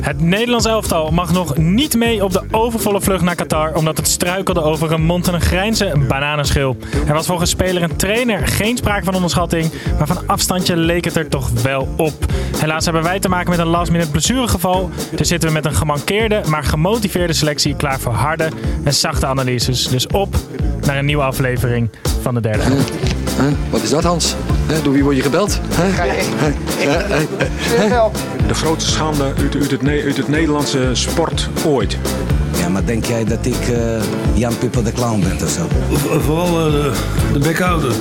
Het Nederlands elftal mag nog niet mee op de overvolle vlucht naar Qatar omdat het struikelde over een Montenegrijnse bananenschil. Er was volgens speler en trainer geen sprake van onderschatting, maar van afstandje leek het er toch wel op. Helaas hebben wij te maken met een last-minute blessuregeval, dus zitten we met een gemankeerde, maar gemotiveerde selectie klaar voor harde en zachte analyses. Dus op naar een nieuwe aflevering van de derde. Huh? Wat is dat, Hans? Huh? Door wie word je gebeld? Huh? De grootste schande uit, uit, het, uit het Nederlandse sport ooit. Ja, maar denk jij dat ik eh, Jan Pipper de Clown ben of zo? Vooral eh, de, de bekhouder.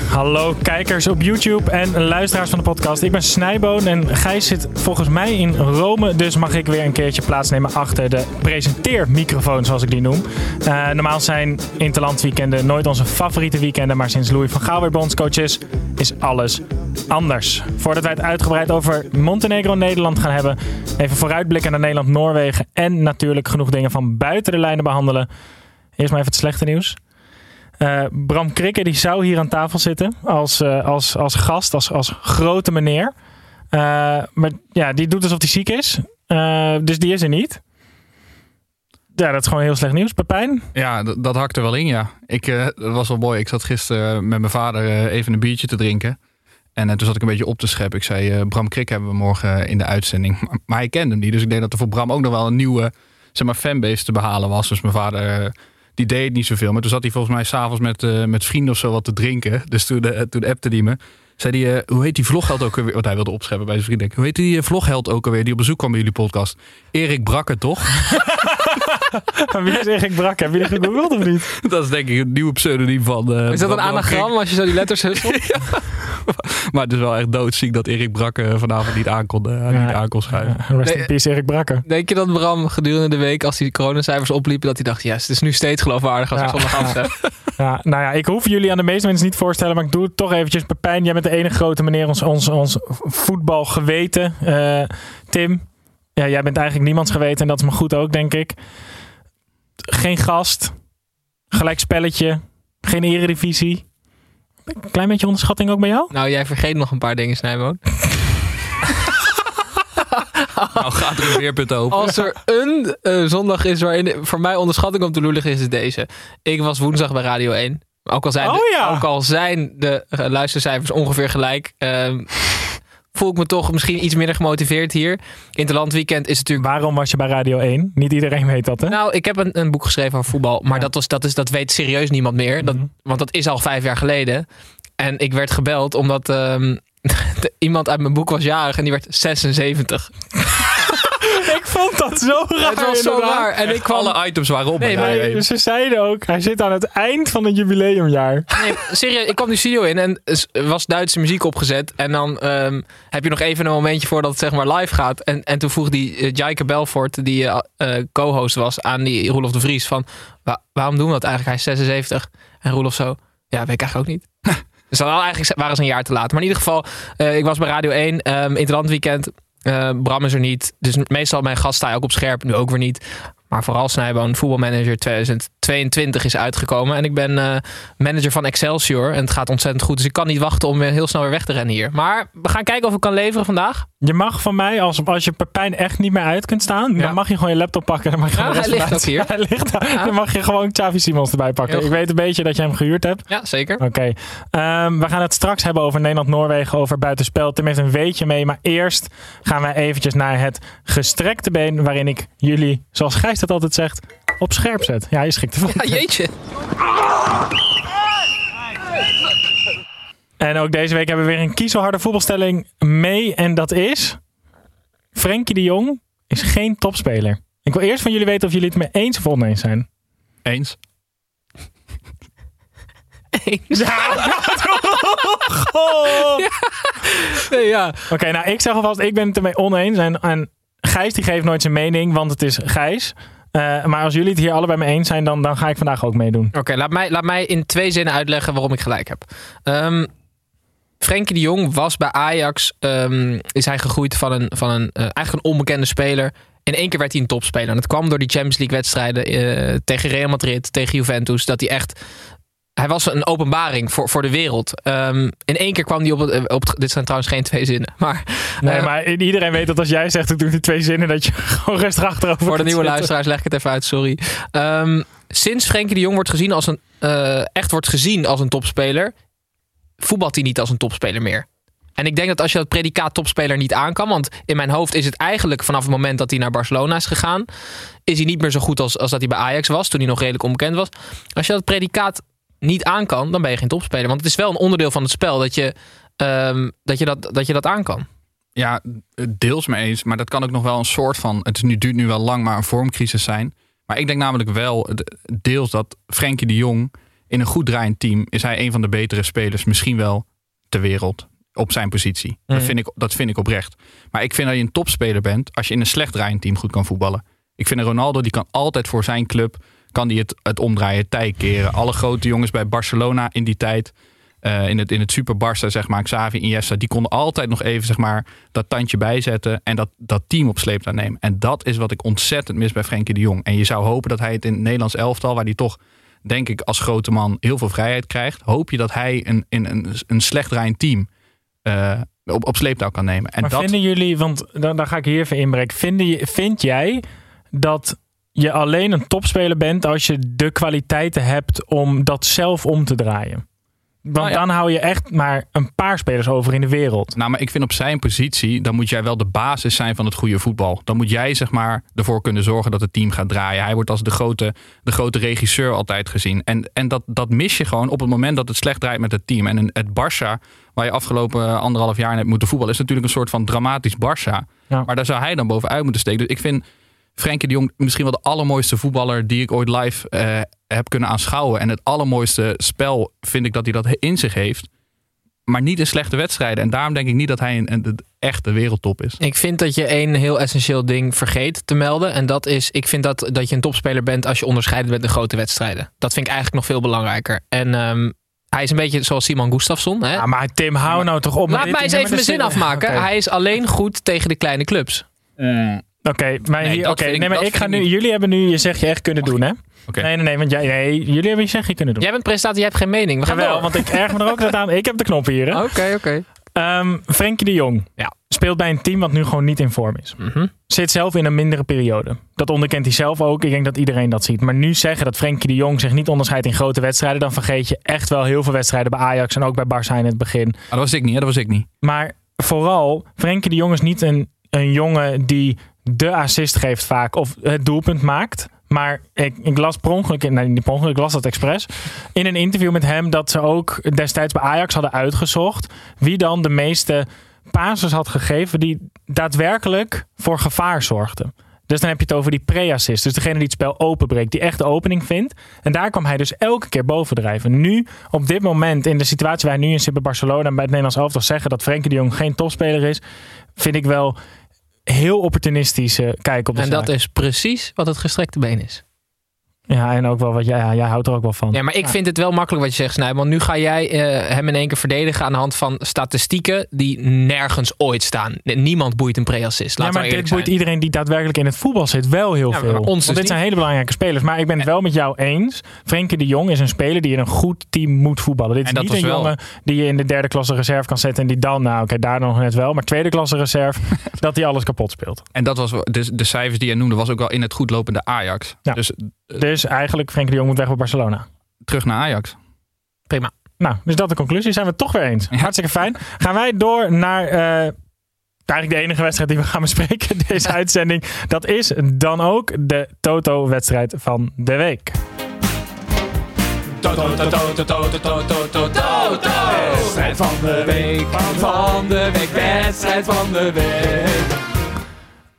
Hallo kijkers op YouTube en luisteraars van de podcast. Ik ben Snijboon en Gijs zit volgens mij in Rome. Dus mag ik weer een keertje plaatsnemen achter de presenteermicrofoon, zoals ik die noem. Eh, normaal zijn interlandweekenden nooit onze favoriete weekenden. Maar sinds Louis van Gaal weer bondscoach is, is alles anders. Voordat wij het uitgebreid over Montenegro en Nederland gaan hebben. Even vooruitblikken naar Nederland-Noorwegen. En natuurlijk genoeg dingen van buiten de lijnen behandelen. Eerst maar even het slechte nieuws. Eh, Bram Krikke die zou hier aan tafel zitten als, eh, als, als gast, als, als grote meneer. Eh, maar ja, die doet alsof hij ziek is. Dus die is er niet. Ja, dat is gewoon heel slecht nieuws. Pepijn? Ja, dat hakt er wel in, ja. Ik, dat was wel mooi. Ik zat gisteren met mijn vader even een biertje te drinken. En toen zat ik een beetje op te scheppen. Ik zei, Bram Krik hebben we morgen in de uitzending. Maar, hij kende hem niet. Dus ik denk dat er voor Bram ook nog wel een nieuwe zeg maar, fanbase te behalen was. Dus mijn vader, die deed niet zoveel. Maar toen zat hij volgens mij s'avonds met, eh, met vrienden of zo wat te drinken. Dus toen, eh, toen appte hij me. Zei hij, eh, hoe heet die vlogheld ook alweer? Want hij wilde opscheppen bij zijn vrienden. Hoe heet die vlogheld ook alweer die op bezoek kwam bij jullie podcast? Erik Brakke, toch? Wie is Erik Brak? Heb je die gegoogeld of niet? Dat is denk ik een nieuwe pseudoniem van... eh, Is dat een anagram als je zo die letters husselt? Maar het is wel echt doodziek dat Erik Brakke vanavond niet aan kon, niet aan kon schuiven. Rest Nee, in peace Erik Brakke. Denk je dat Bram gedurende de week, als die coronacijfers opliepen, dat hij dacht, yes, het is nu steeds geloofwaardig als Ja. ik zondagavond zeg. Ja, nou ja, ik hoef jullie aan de meeste mensen niet voorstellen, maar ik doe het toch eventjes. Pepijn, jij bent de enige grote meneer, ons, ons, ons voetbalgeweten. Eh, Tim, ja, jij bent eigenlijk niemands geweten en dat is maar goed ook, denk ik. Geen gast, gelijk spelletje, geen eredivisie. Een klein beetje onderschatting ook bij jou? Nou, jij vergeet nog een paar dingen, Snijboon. Nou gaat er een weerpunt over. Als er een eh, zondag is waarin voor mij onderschatting om te loer liggen, is het deze. Ik was woensdag bij Radio 1. Ook al zijn, Oh de, ja. ook al zijn de luistercijfers ongeveer gelijk, ehm, voel ik me toch misschien iets minder gemotiveerd hier. Interlandweekend is natuurlijk Waarom was je bij Radio 1? Niet iedereen weet dat, hè? Nou, ik heb een, een boek geschreven over voetbal. Maar Ja. dat, was, dat, is, dat weet serieus niemand meer. Dat, Mhm. Want dat is al vijf jaar geleden. En ik werd gebeld omdat ehm, iemand uit mijn boek was jarig en die werd 76. Ik vond dat zo raar. het was zo inderdaad. raar. En ik kwam... Alle items waren op. Nee, bij maar- Radio 1. Nee, ze zeiden ook, hij zit aan het eind van het jubileumjaar. Nee, serieus, ik kwam die studio in en er was Duitse muziek opgezet. En dan ehm, heb je nog even een momentje voordat het zeg maar live gaat. En, en toen vroeg die uh, Jaike Belfort, die eh, eh, co-host was, aan die Roelof de Vries van... "Wa- waarom doen we dat eigenlijk? Hij is 76. En Roelof zo, ja, weet ik eigenlijk ook niet. dus dan eigenlijk waren ze een jaar te laat. Maar in ieder geval, eh, ik was bij Radio 1, ehm Interlandweekend. Eh, Bram is er niet. Dus meestal mijn gast sta ook op scherp. Nu ook weer niet. Maar vooral Snijboon, voetbalmanager 2022 is uitgekomen. En ik ben eh, manager van Excelsior. En het gaat ontzettend goed. Dus ik kan niet wachten om weer heel snel weer weg te rennen hier. Maar we gaan kijken of ik kan leveren vandaag. Je mag van mij, als, als je Pepijn echt niet meer uit kunt staan, Ja. dan mag je gewoon je laptop pakken. Dan mag je Ja, hij ligt ook hier. Hij ligt daar. Ja. Dan mag je gewoon Xavi Simons erbij pakken. Ik weet een beetje dat je hem gehuurd hebt. Ja, zeker. Oké. Ehm, we gaan het straks hebben over Nederland-Noorwegen, over buitenspel. Heeft een weetje mee. Maar eerst gaan wij eventjes naar het gestrekte been, waarin ik jullie, zoals Gijs dat altijd zegt, op scherp zet. Ja, je schikt ervan. Ja, jeetje. En ook deze week hebben we weer een kiezelharde voetbalstelling mee. En dat is... Frenkie de Jong is geen topspeler. Ik wil eerst van jullie weten of jullie het mee eens of oneens zijn. Eens. Goh. Nee, ja. Oké, nou ik zeg alvast, ik ben het ermee oneens. En, en Gijs die geeft nooit zijn mening, want het is Gijs. Eh, maar als jullie het hier allebei mee eens zijn, dan, dan ga ik vandaag ook meedoen. Oké, laat, mij, laat mij in twee zinnen uitleggen waarom ik gelijk heb. Ehm Frenkie de Jong was bij Ajax, ehm, is hij gegroeid van een, van een eh, eigenlijk een onbekende speler. In één keer werd hij een topspeler. En dat kwam door die Champions League wedstrijden eh, tegen Real Madrid, tegen Juventus. Dat hij echt hij was een openbaring voor, voor de wereld. Ehm, in één keer kwam hij op het, op het- Dit zijn trouwens geen twee zinnen. Maar Nee, eh, maar iedereen weet dat als jij zegt, ik doe die twee zinnen, dat je gewoon rustig achterover voor de nieuwe zitten. luisteraars leg ik het even uit, sorry. Ehm, sinds Frenkie de Jong wordt gezien als een, eh, echt wordt gezien als een topspeler, voetbalt hij niet als een topspeler meer. En ik denk dat als je dat predicaat topspeler niet aan kan, want in mijn hoofd is het eigenlijk vanaf het moment dat hij naar Barcelona is gegaan, is hij niet meer zo goed als, als dat hij bij Ajax was, toen hij nog redelijk onbekend was. Als je dat predicaat niet aan kan, dan ben je geen topspeler. Want het is wel een onderdeel van het spel dat je, ehm, dat, je dat, dat je dat aan kan. Ja, deels mee eens. Maar dat kan ook nog wel een soort van. Het is nu, duurt nu wel lang, maar een vormcrisis zijn. Maar ik denk namelijk wel de- deels dat Frenkie de Jong. in een goed draaiend team. is hij een van de betere spelers, misschien wel ter wereld. op zijn positie. Dat, Mhm. vind ik, dat vind ik oprecht. Maar ik vind dat je een topspeler bent. als je in een slecht draaiend team goed kan voetballen. Ik vind een Ronaldo, die kan altijd voor zijn club. Kan die het, het omdraaien, tij keren. Alle grote jongens bij Barcelona in die tijd. eh, in, het, in het Super Barça, zeg maar, Xavi, Iniesta, die konden altijd nog even zeg maar, dat tandje bijzetten en dat, dat team op sleeptouw nemen. En dat is wat ik ontzettend mis bij Frenkie de Jong. En je zou hopen dat hij het in het Nederlands elftal, waar hij toch, denk ik, als grote man heel veel vrijheid krijgt, hoop je dat hij een, in een, een slecht draaiend team eh, op, op sleeptouw kan nemen. En Maar dat, vinden jullie, want dan, dan ga ik hier even inbreken. Vinden, vind jij dat je alleen een topspeler bent als je de kwaliteiten hebt om dat zelf om te draaien? Want Nou ja. dan hou je echt maar een paar spelers over in de wereld. Nou, maar ik vind op zijn positie, dan moet jij wel de basis zijn van het goede voetbal. Dan moet jij zeg maar ervoor kunnen zorgen dat het team gaat draaien. Hij wordt als de grote, de grote regisseur altijd gezien. En, en dat, dat mis je gewoon op het moment dat het slecht draait met het team. En een- het Barça, waar je afgelopen anderhalf jaar in hebt moeten voetballen, is natuurlijk een soort van dramatisch Barça. Ja. Maar daar zou hij dan bovenuit moeten steken. Dus ik vind Frenkie de Jong misschien wel de allermooiste voetballer die ik ooit live eh, heb kunnen aanschouwen. En het allermooiste spel vind ik dat hij dat in zich heeft maar niet in slechte wedstrijden. En daarom denk ik niet dat hij een, een, een echte wereldtop is. Ik vind dat je één heel essentieel ding vergeet te melden. En dat is, ik vind dat, dat je een topspeler bent als je onderscheiden bent in grote wedstrijden. Dat vind ik eigenlijk nog veel belangrijker. En ehm, hij is een beetje zoals Simon Gustafsson. Hè? Ja, maar Tim, hou nou toch op. Laat mij eens even mijn zin afmaken. Hij is alleen goed tegen de kleine clubs. Oké, maar, Nee, hier- ik- maar ik ga nu. Jullie hebben nu je zeg je echt kunnen doen, hè? Nee, nee, nee, want jij, nee, jullie hebben je zeg je kunnen doen. Jij bent presentator, jij hebt geen mening. We gaan Jawel, door. want ik erg me er ook net aan. Ik heb de knop hier, hè? Oké, oké. Ehm Frenkie de Jong Ja. speelt bij een team wat nu gewoon niet in vorm is. Mhm. Zit zelf in een mindere periode. Dat onderkent hij zelf ook. Ik denk dat iedereen dat ziet. Maar nu zeggen dat Frenkie de Jong zich niet onderscheidt in grote wedstrijden, dan vergeet je echt wel heel veel wedstrijden bij Ajax en ook bij Barça in het begin. Ah, dat was ik niet, hè? dat was ik niet. Maar vooral, Frenkie de Jong is niet een, een jongen die de assist geeft vaak of het doelpunt maakt. Maar ik, ik las per ongeluk, nee niet per ik las dat expres. In een interview met hem dat ze ook destijds bij Ajax hadden uitgezocht. Wie dan de meeste passes had gegeven die daadwerkelijk voor gevaar zorgden. Dus dan heb je het over die pre-assist. Dus degene die het spel openbreekt, die echt de opening vindt. En daar kwam hij dus elke keer bovendrijven. Nu, op dit moment, in de situatie waar nu in zit bij Barcelona en bij het Nederlands elftal zeggen dat Frenkie de Jong geen topspeler is, vind ik wel heel opportunistisch eh, kijken op de En zaak. dat is precies wat het gestrekte been is. Ja, en ook wel wat jij, ja, jij houdt er ook wel van. Ja, maar ik vind het wel makkelijk wat je zegt, Snij. Want nu ga jij eh, hem in één keer verdedigen aan de hand van statistieken die nergens ooit staan. Niemand boeit een pre-assist. Ja, maar dit boeit iedereen die daadwerkelijk in het voetbal zit wel heel Ja, maar veel. ons Want dus dit zijn hele belangrijke spelers. Maar ik ben het wel met jou eens. Frenkie de Jong is een speler die in een goed team moet voetballen. Dit is niet een wel- jongen die je in de derde klasse reserve kan zetten. En die dan, nou oké, daar nog net wel. Maar tweede klasse reserve, dat hij alles kapot speelt. En dat was wel- de, de cijfers die jij noemde, was ook wel in het goed lopende Ajax. Ja. Dus Dus eigenlijk, Frenkie de Jong moet weg bij Barcelona. terug naar Ajax. Prima. Nou, dus dat de conclusie. Zijn we het toch weer eens. Hartstikke fijn. Gaan wij door naar eh, eigenlijk de enige wedstrijd die we gaan bespreken deze uitzending. Dat is dan ook de Toto-wedstrijd van de week. Wedstrijd van de week, van de week, wedstrijd van de week.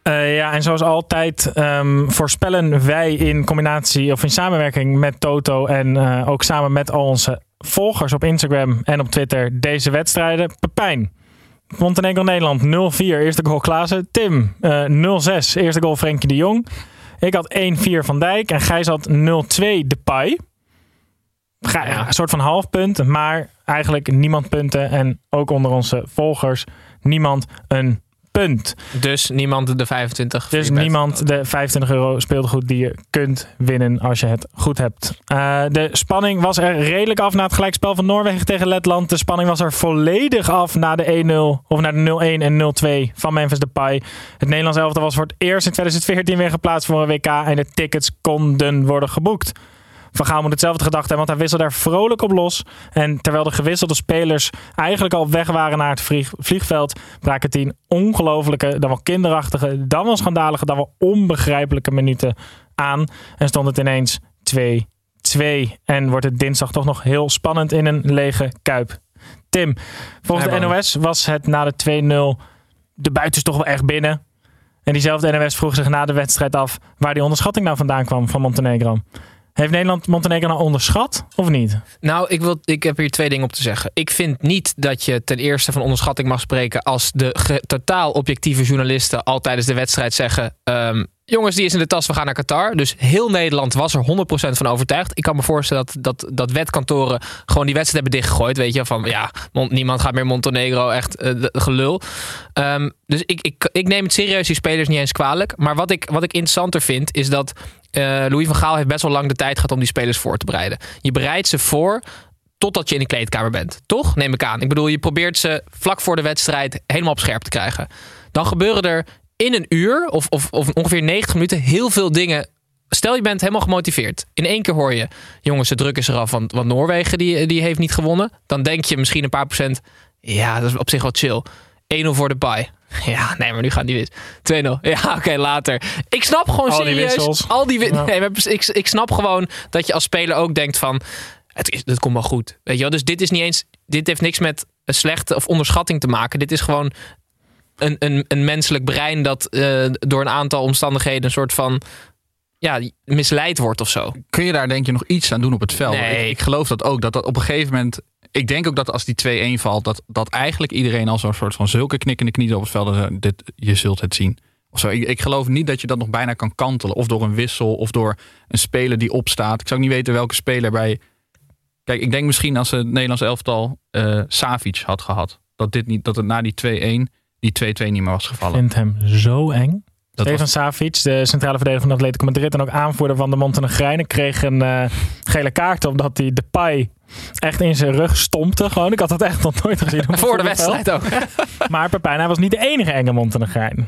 Eh, ja, en zoals altijd ehm, voorspellen wij in combinatie of in samenwerking met Toto en eh, ook samen met al onze volgers op Instagram en op Twitter deze wedstrijden. Pepijn, Montenegro Nederland 0-4, eerste goal Klaassen. Tim, eh 0-6, eerste goal Frenkie de Jong. Ik had 1-4 Van Dijk en Gijs had 0-2 Depay. Ga, ja, een soort van half punt, maar eigenlijk niemand punten. En ook onder onze volgers niemand een punt. Dus niemand de 25. Dus niemand de 25 euro speelgoed die je kunt winnen als je het goed hebt. Eh, de spanning was er redelijk af na het gelijkspel van Noorwegen tegen Letland. De spanning was er volledig af na de 1-0 of na de 0-1 en 0-2 van Memphis Depay. Het Nederlands elftal was voor het eerst in 2014 weer geplaatst voor een WK en de tickets konden worden geboekt. Van Gaal moet hetzelfde gedacht hebben, want hij wisselde er vrolijk op los. En terwijl de gewisselde spelers eigenlijk al op weg waren naar het vlieg- vliegveld, braken tien ongelofelijke, dan wel kinderachtige, dan wel schandalige, dan wel onbegrijpelijke minuten aan. En stond het ineens 2-2. En wordt het dinsdag toch nog heel spannend in een lege kuip. Tim, volgens de. NOS was het na de 2-0 de buitens toch wel echt binnen. En diezelfde NOS vroeg zich na de wedstrijd af waar die onderschatting nou vandaan kwam van Montenegro. Heeft Nederland Montenegro nou onderschat of niet? Nou, ik, wil, ik heb hier twee dingen op te zeggen. Ik vind niet dat je ten eerste van onderschatting mag spreken als de totaal objectieve journalisten al tijdens de wedstrijd zeggen. ehm, jongens, die is in de tas, we gaan naar Qatar. Dus heel Nederland was er 100% van overtuigd. Ik kan me voorstellen dat, dat, dat wetkantoren gewoon die wedstrijd hebben dichtgegooid. Weet je, van ja, niemand gaat meer Montenegro, echt eh, gelul. Ehm, dus ik, ik, ik neem het serieus, die spelers niet eens kwalijk. Maar wat ik, wat ik interessanter vind, is dat eh, Louis van Gaal heeft best wel lang de tijd gehad om die spelers voor te bereiden. Je bereidt ze voor totdat je in de kleedkamer bent. Toch? Neem ik aan. Ik bedoel, je probeert ze vlak voor de wedstrijd helemaal op scherp te krijgen. Dan gebeuren er in een uur of, of, of ongeveer 90 minuten heel veel dingen. Stel je bent helemaal gemotiveerd. In één keer hoor je, jongens, de druk is eraf, want, want Noorwegen die, die heeft niet gewonnen. Dan denk je misschien een paar procent, ja, dat is op zich wel chill. 1-0 voor de pie. Ja, nee, maar nu gaan die wis. 2-0. Ja, oké, later. Ik snap gewoon Al serieus. Al die Ja. nee, maar ik, ik snap gewoon dat je als speler ook denkt van... Het, is, het komt wel goed. Weet je wel? Dus dit is niet eens... Dit heeft niks met een slechte of onderschatting te maken. Dit is gewoon een, een, een menselijk brein dat eh, door een aantal omstandigheden een soort van... Ja, misleid wordt of zo. Kun je daar denk je nog iets aan doen op het veld? Nee. Ik, ik geloof dat ook. Dat dat op een gegeven moment... Ik denk ook dat als die 2-1 valt... Dat, dat eigenlijk iedereen al zo'n soort van zulke knikkende knieën op het veld... Dit, je zult het zien. Of zo. Ik, ik geloof niet dat je dat nog bijna kan kantelen. Of door een wissel. Of door een speler die opstaat. Ik zou ook niet weten welke speler bij... Kijk, ik denk misschien als het Nederlands elftal eh Savic had gehad. Dat, dit niet, dat het na die 2-1 die 2-2 niet meer was Ik gevallen. vind hem zo eng. Dat Stefan was, Savic, de centrale verdediger van Atletico Madrid en ook aanvoerder van de Montenegrijnen, kreeg een eh, gele kaart omdat hij de Pai echt in zijn rug stompte. Gewoon. Ik had dat echt nog nooit gezien. Voor de wedstrijd ook. Maar Pepijn, hij was niet de enige enge Montenegrijn.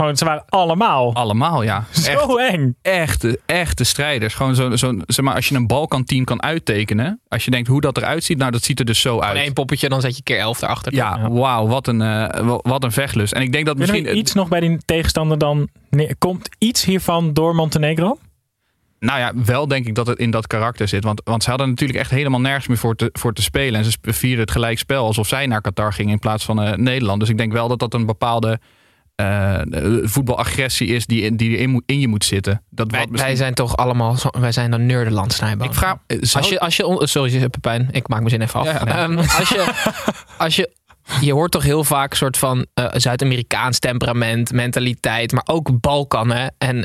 Gewoon, ze waren allemaal allemaal, ja. Echt, zo eng. echte, echte strijders. Gewoon zo, zo, zeg maar, als je een Balkan-team kan uittekenen. Als je denkt hoe dat eruit ziet, nou dat ziet er dus zo uit. één poppetje, dan zet je keer elf erachter. Ja, Ja. wauw, wat een, eh, wa- wat een vechtlust. En ik denk dat Kunnen misschien... iets nog bij die tegenstander dan... Nee, komt iets hiervan door Montenegro? Nou ja, wel denk ik dat het in dat karakter zit. Want, want ze hadden natuurlijk echt helemaal nergens meer voor te, voor te spelen. En ze vierden het gelijkspel alsof zij naar Qatar gingen in plaats van eh, Nederland. Dus ik denk wel dat dat een bepaalde eh, voetbalagressie is die, in- die in, in je moet zitten. Dat Wij, wat misschien- wij zijn toch allemaal... Wij zijn dan nerdenland. Ik vraag... eh, zou- Als je, als je, sorry Pepijn, ik maak mijn zin even af. Ja, ja, nee. Ehm, als je, als je, je hoort toch heel vaak een soort van eh, Zuid-Amerikaans temperament, mentaliteit, maar ook Balkan. Hè? En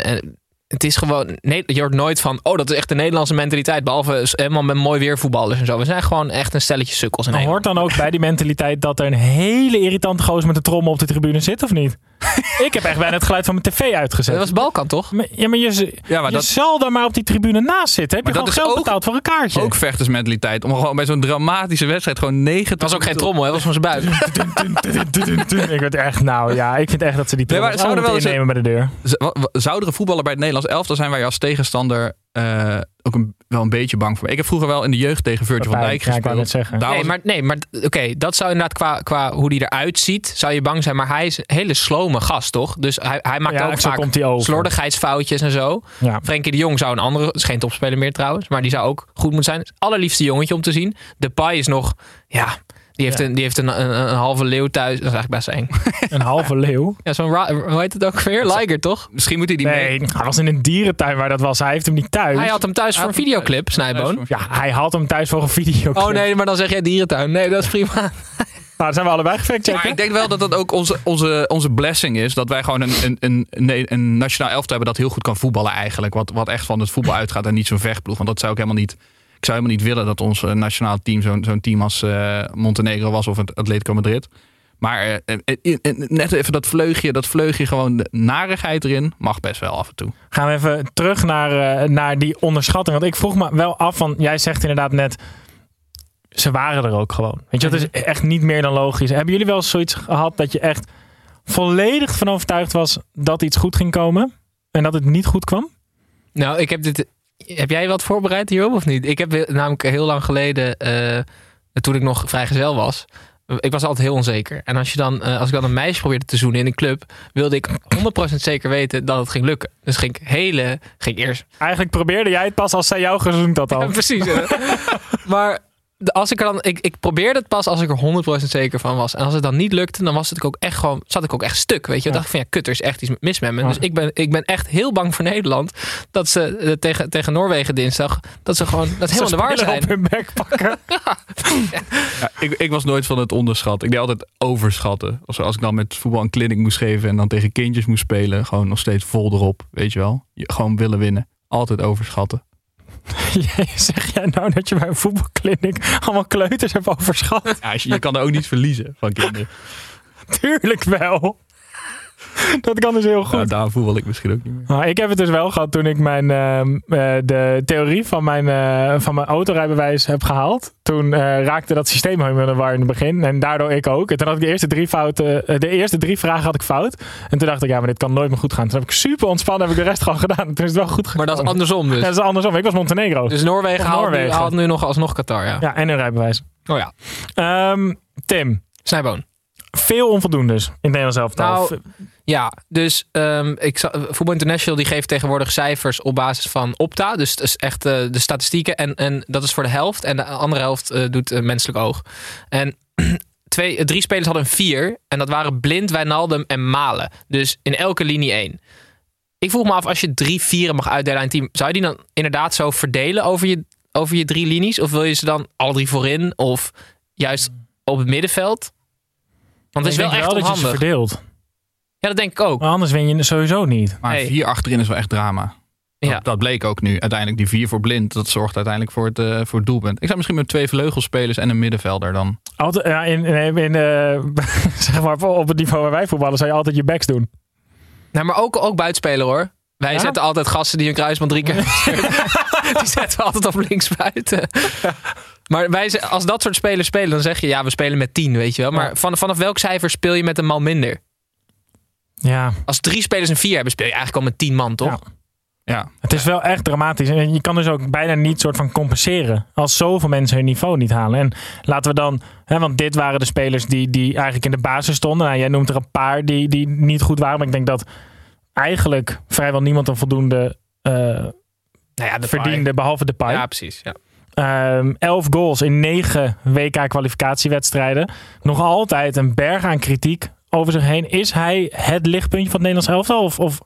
het is gewoon, nee, je hoort nooit van, oh dat is echt de Nederlandse mentaliteit, behalve helemaal met mooi weer voetballers en zo. We zijn gewoon echt een stelletje sukkels Nederland. hoort dan ook bij die mentaliteit dat er een hele irritante gozer met de trommel op de tribune zit, of niet? ik heb echt bijna het geluid van mijn tv uitgezet. Dat was Balkan toch? Ja, maar je, Ja, maar je dat- zal daar maar op die tribune naast zitten. Heb je Maar gewoon geld ook- betaald voor een kaartje? Ook vechtersmentaliteit. Om gewoon bij zo'n dramatische wedstrijd gewoon 90 Het was ook geen trommel, hè? dat was van zijn buik. ik werd echt, nou ja, ik vind echt dat ze die Nee, maar trommel zou er moeten wel eens innemen bij de deur. Zou er een voetballer bij het Nederlands elftal zijn je als tegenstander eh, ook een, wel een beetje bang voor. Ik heb vroeger wel in de jeugd tegen Virgil van Dijk Ja, ik wou gespeeld. Daar nee, was- maar, nee, maar oké, dat zou inderdaad qua, qua hoe die eruit ziet, zou je bang zijn. Maar hij is een hele slome gast, toch? Dus hij, hij maakt Ja, ook vaak komt hij over. slordigheidsfoutjes en zo. Ja. Frenkie de Jong zou een andere, is geen topspeler meer trouwens, maar die zou ook goed moeten zijn. Het allerliefste jongetje om te zien. Depay is nog, ja, die heeft, Ja. een, die heeft een, een, een halve leeuw thuis. Dat is eigenlijk best eng. Een halve leeuw. Ja, zo'n, hoe heet het ook weer? Liger, toch? Misschien moet hij die mee. Nee, hij was in een dierentuin waar dat was. Hij heeft hem niet thuis. Hij had hem thuis voor een videoclip. Snijboon. Ja, hij had hem thuis voor een video. Oh nee, maar dan zeg jij dierentuin. Nee, dat is prima. Nou, dan zijn we allebei Maar gefactchecken. ik denk wel dat dat ook onze, onze, onze blessing is. Dat wij gewoon een, een, een, een, een nationaal elftal hebben dat heel goed kan voetballen eigenlijk. Wat, wat echt van het voetbal uitgaat en niet zo'n vechtploeg. Want dat zou ik helemaal niet... Ik zou helemaal niet willen dat ons eh, nationaal team zo'n zo'n team als eh, Montenegro was of het Atletico Madrid. Maar eh, net even dat vleugje, dat vleugje gewoon de narigheid erin mag best wel af en toe. Gaan we even terug naar, eh, naar die onderschatting. Want ik vroeg me wel af van, jij zegt inderdaad net, ze waren er ook gewoon. Weet je, dat is echt niet meer dan logisch. Hebben jullie wel eens zoiets gehad dat je echt volledig van overtuigd was dat iets goed ging komen en dat het niet goed kwam? Nou, ik heb dit. Heb jij wat voorbereid hierop of niet? Ik heb namelijk heel lang geleden, eh, toen ik nog vrijgezel was, ik was altijd heel onzeker. En als, je dan, eh, als ik dan een meisje probeerde te zoenen in een club, wilde ik 100% zeker weten dat het ging lukken. Dus ging ik hele, ging eerst Eigenlijk probeerde jij het pas als zij jou gezoend had al. Ja, precies. maar als ik er dan, ik, ik probeerde het pas als ik er 100% zeker van was. En als het dan niet lukte, dan was het ook echt gewoon, zat ik ook echt stuk. Weet je, dan dacht ik van ja, kut, er is echt iets mis met me. Ja. Dus ik ben, ik ben echt heel bang voor Nederland dat ze eh, tegen, tegen Noorwegen dinsdag, dat ze gewoon dat Ze helemaal de waar zijn. op hun bek pakken. Ja, ik, ik was nooit van het onderschatten. Ik deed altijd overschatten. Als, als ik dan met voetbal een clinic moest geven en dan tegen kindjes moest spelen, gewoon nog steeds vol erop, weet je wel. Je, gewoon willen winnen. Altijd overschatten. Zeg jij nou dat je bij een voetbalkliniek allemaal kleuters hebt overschat? Ja, je kan er ook niet verliezen van kinderen. Tuurlijk wel. Dat kan dus heel goed. Nou, daar voetbal ik misschien ook niet meer. Nou, ik heb het dus wel gehad toen ik mijn, ehm, eh, de theorie van mijn, eh, van mijn autorijbewijs heb gehaald. Toen eh, raakte dat systeem helemaal in de war in het begin. En daardoor ik ook. En toen had ik de eerste drie, fouten, de eerste drie vragen had ik fout. En toen dacht ik, ja, maar dit kan nooit meer goed gaan. Toen heb ik super ontspannen, heb ik de rest gewoon gedaan. En toen is het wel goed gegaan. Maar dat is andersom dus. Ja, dat is andersom. Ik was Montenegro. Dus Noorwegen Of haalt, Nu, Noorwegen. haalt nu nog alsnog Qatar, ja. Ja, en een rijbewijs. Oh ja. Ehm, Tim, Snijboon. Veel onvoldoendes in het Nederlands elftal. Nou, Ja, dus ehm, ik, Voetbal International die geeft tegenwoordig cijfers op basis van Opta. Dus dat is echt eh, de statistieken. En, en dat is voor de helft. En de andere helft eh, doet eh, menselijk oog. En twee, drie spelers hadden een vier. En dat waren Blind, Wijnaldum en Malen. Dus in elke linie één. Ik vroeg me af, als je drie vieren mag uitdelen aan een team... zou je die dan inderdaad zo verdelen over je, over je drie linies? Of wil je ze dan alle drie voorin? Of juist op het middenveld? Want het is wel echt dat je ze onhandig. verdeelt. Ja, dat denk ik ook. Maar anders win je sowieso niet. Maar Hey. vier achterin is wel echt drama. Dat, Ja. dat bleek ook nu. Uiteindelijk die vier voor blind. Dat zorgt uiteindelijk voor het, eh, voor het doelpunt. Ik zou misschien met twee vleugelspelers en een middenvelder dan. Altijd, ja, in, in, in, eh, zeg maar, op het niveau waar wij voetballen zou je altijd je backs doen. Nou, maar ook, ook buitenspeler hoor. Wij Ja? zetten altijd gasten die hun kruisband drie keer Die zetten we altijd op links buiten. Maar wij, als dat soort spelers spelen, dan zeg je ja, we spelen met tien, weet je wel. Maar Ja. van, vanaf welk cijfer speel je met een man minder? Ja, Als drie spelers een vier hebben, speel je eigenlijk al met tien man, toch? Ja. Ja, het is wel echt dramatisch. En je kan dus ook bijna niet soort van compenseren. Als zoveel mensen hun niveau niet halen. En laten we dan, hè, want dit waren de spelers die, die eigenlijk in de basis stonden. Nou, jij noemt er een paar die, die niet goed waren. Maar ik denk dat eigenlijk vrijwel niemand een voldoende eh, Nou ja, de verdiende, behalve de Pai. Ja, precies. Ja. Ehm, elf goals in negen WK-kwalificatiewedstrijden. Nog altijd een berg aan kritiek over zich heen. Is hij het lichtpuntje van het Nederlands elftal? Of, of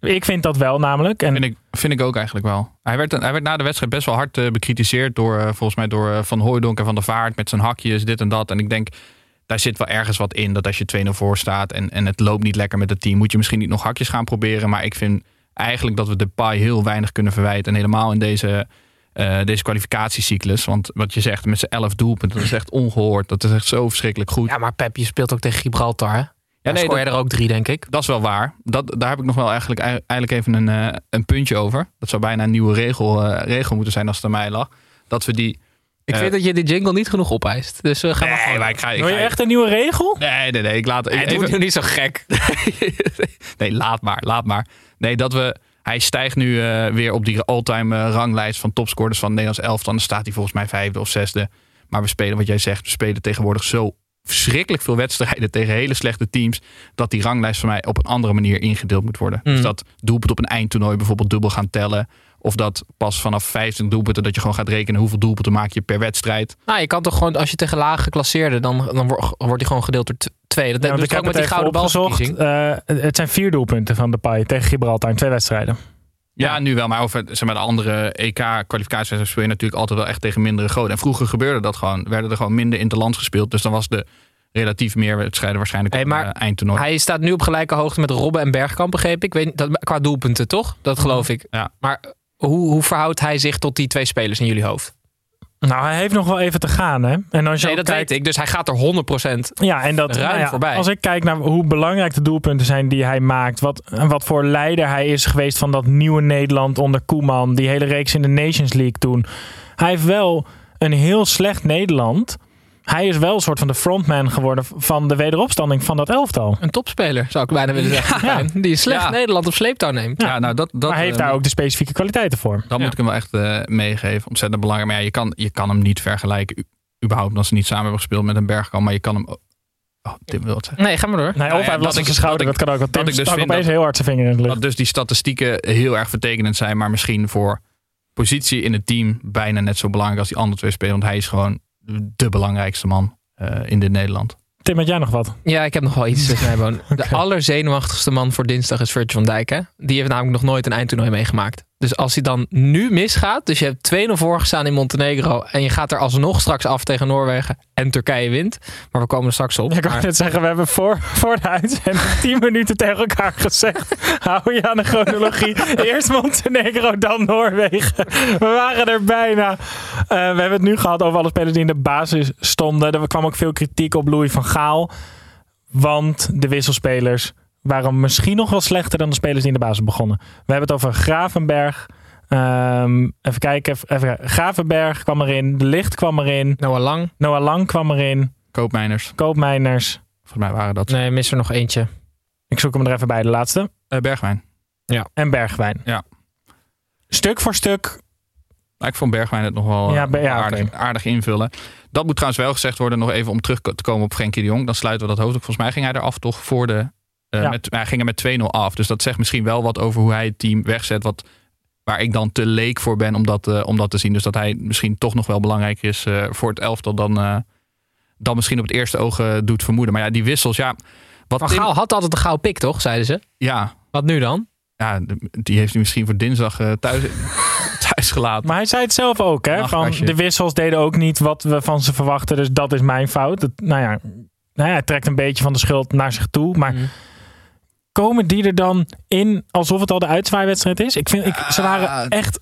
ik vind dat wel namelijk. En vind ik, vind ik ook eigenlijk wel. Hij werd, hij werd na de wedstrijd best wel hard eh, bekritiseerd door, eh, volgens mij door eh, Van Hooijdonk en Van der Vaart met zijn hakjes, dit en dat. En ik denk, daar zit wel ergens wat in dat als je 2-0 voor staat en, en het loopt niet lekker met het team, moet je misschien niet nog hakjes gaan proberen. Maar ik vind eigenlijk dat we de Pai heel weinig kunnen verwijten. En helemaal in deze, eh, deze kwalificatiecyclus. Want wat je zegt, met zijn 11 doelpunten, dat is echt ongehoord. Dat is echt zo verschrikkelijk goed. ja, maar Pep, je speelt ook tegen Gibraltar, hè? Ja, nee, scoor je er ook drie, denk ik. Dat is wel waar. Dat, daar heb ik nog wel eigenlijk, eigenlijk even een, eh, een puntje over. Dat zou bijna een nieuwe regel, eh, regel moeten zijn als het aan mij lag. Dat we die... Ik vind dat je die jingle niet genoeg opeist. Dus we gaan maar Nee, gewoon. maar ik ga... Ik wil je ga- echt een nieuwe regel? Nee, nee, nee. Ik laat... Nee, even- doe nu niet zo gek. nee, laat maar, laat maar. Nee, dat we Hij stijgt nu eh, weer op die all-time eh, ranglijst van topscorers van Nederlands elftal. Dan staat hij volgens mij vijfde of zesde. Maar we spelen, wat jij zegt, we spelen tegenwoordig zo verschrikkelijk veel wedstrijden tegen hele slechte teams. Dat die ranglijst voor mij op een andere manier ingedeeld moet worden. Mm. Dus dat doelpunt op een eindtoernooi bijvoorbeeld dubbel gaan tellen. Of dat pas vanaf 15 doelpunten dat je gewoon gaat rekenen hoeveel doelpunten maak je per wedstrijd. Nou, je kan toch gewoon, als je tegen laag geclasseerde, dan, dan wordt hij gewoon gedeeld door twee. Dat Ja, doet want ook ik met die gouden opgezocht. balverkiezing. Eh, het zijn vier doelpunten van Depay tegen Gibraltar in twee wedstrijden. Ja, nu wel. Maar over zeg maar, de andere EK-kwalificatiewedstrijden speel je natuurlijk altijd wel echt tegen mindere goden. En vroeger gebeurde dat gewoon. Werden er gewoon minder interland gespeeld. Dus dan was de relatief meer wedstrijden waarschijnlijk Hey, maar eh, eindtoernooi. Hij staat nu op gelijke hoogte met Robben en Bergkamp, begreep ik. Weet, dat, qua doelpunten, toch? Dat geloof ik. Ja. Maar hoe, hoe verhoudt hij zich tot die twee spelers in jullie hoofd? Nou, hij heeft nog wel even te gaan, hè? En als je Nee, dat kijkt, weet ik. Dus hij gaat er 100%. Ja, en dat ruim nou ja, voorbij. Als ik kijk naar hoe belangrijk de doelpunten zijn die hij maakt, wat, en wat voor leider hij is geweest van dat nieuwe Nederland onder Koeman, die hele reeks in de Nations League toen. Hij heeft wel een heel slecht Nederland. Hij is wel een soort van de frontman geworden van de wederopstanding van dat elftal. Een topspeler, zou ik bijna willen zeggen. Die slecht Ja. Nederland op sleeptouw neemt. ja, nou dat, dat maar hij heeft eh, daar ook de specifieke kwaliteiten voor. Dat moet ik hem wel echt eh, meegeven. Ontzettend belangrijk. Maar ja, je kan, je kan hem niet vergelijken. u- überhaupt als ze niet samen hebben gespeeld met een Bergkamp. Maar je kan hem... ook- Oh, Tim wil het zeggen. Nee, ga maar door. Nee, Nou of hij heeft dat ik- zijn schouder, dat kan ook. Tim ik dus vind opeens dat- heel hard zijn vinger in het lucht. Dat dus die statistieken heel erg vertekenend zijn. Maar misschien voor positie in het team bijna net zo belangrijk als die andere twee spelers. Want hij is gewoon de belangrijkste man eh, in dit Nederland. Tim, had jij nog wat? Ja, ik heb nog wel iets, Snijboon. De allerzenuwachtigste man voor dinsdag is Virgil van Dijk. Hè? Die heeft namelijk nog nooit een eindtoernooi meegemaakt. Dus als hij dan nu misgaat, dus je hebt 2-0 voorgestaan in Montenegro en je gaat er alsnog straks af tegen Noorwegen en Turkije wint. Maar we komen er straks op. Ik Maar- net zeggen, we hebben voor, voor de uitzending 10 minuten tegen elkaar gezegd. Hou je aan de chronologie. Eerst Montenegro, dan Noorwegen. We waren er bijna. Eh, we hebben het nu gehad over alle spelers die in de basis stonden. Er kwam ook veel kritiek op Louis van Gaal. Want de wisselspelers waren misschien nog wel slechter dan de spelers die in de basis begonnen. We hebben het over Gravenberg. Ehm, even kijken. Even, Gravenberg kwam erin. De Licht kwam erin. Noah Lang. Noah Lang kwam erin. Koopmijners. Koopmijners. Volgens mij waren dat Nee, mis er nog eentje. Ik zoek hem er even bij, de laatste. eh, Bergwijn. En Bergwijn. Ja. Stuk voor stuk. Ik vond Bergwijn het nog wel eh, Ja, ja, aardig, aardig invullen. Dat moet trouwens wel gezegd worden, nog even om terug te komen op Frenkie de Jong. Dan sluiten we dat hoofd. Volgens mij ging hij eraf toch voor de... eh, Ja. met, hij ging er met 2-0 af. Dus dat zegt misschien wel wat over hoe hij het team wegzet. Wat, waar ik dan te leek voor ben om dat, eh, om dat te zien. Dus dat hij misschien toch nog wel belangrijker is eh, voor het elftal dan, eh, dan misschien op het eerste oog doet vermoeden. Maar ja, die wissels, ja... Wat Tim- Gaal had altijd een gouden pik, toch? Zeiden ze. ja, Wat nu dan? ja, die heeft hij misschien voor dinsdag eh, thuis, thuis gelaten. Maar hij zei het zelf ook, hè? Van de wissels deden ook niet wat we van ze verwachten. Dus dat is mijn fout. Dat, nou, ja, nou ja, hij trekt een beetje van de schuld naar zich toe. Maar Mhm. Komen die er dan in alsof het al de uitzwaaiwedstrijd is? Ik vind, ik, ze waren echt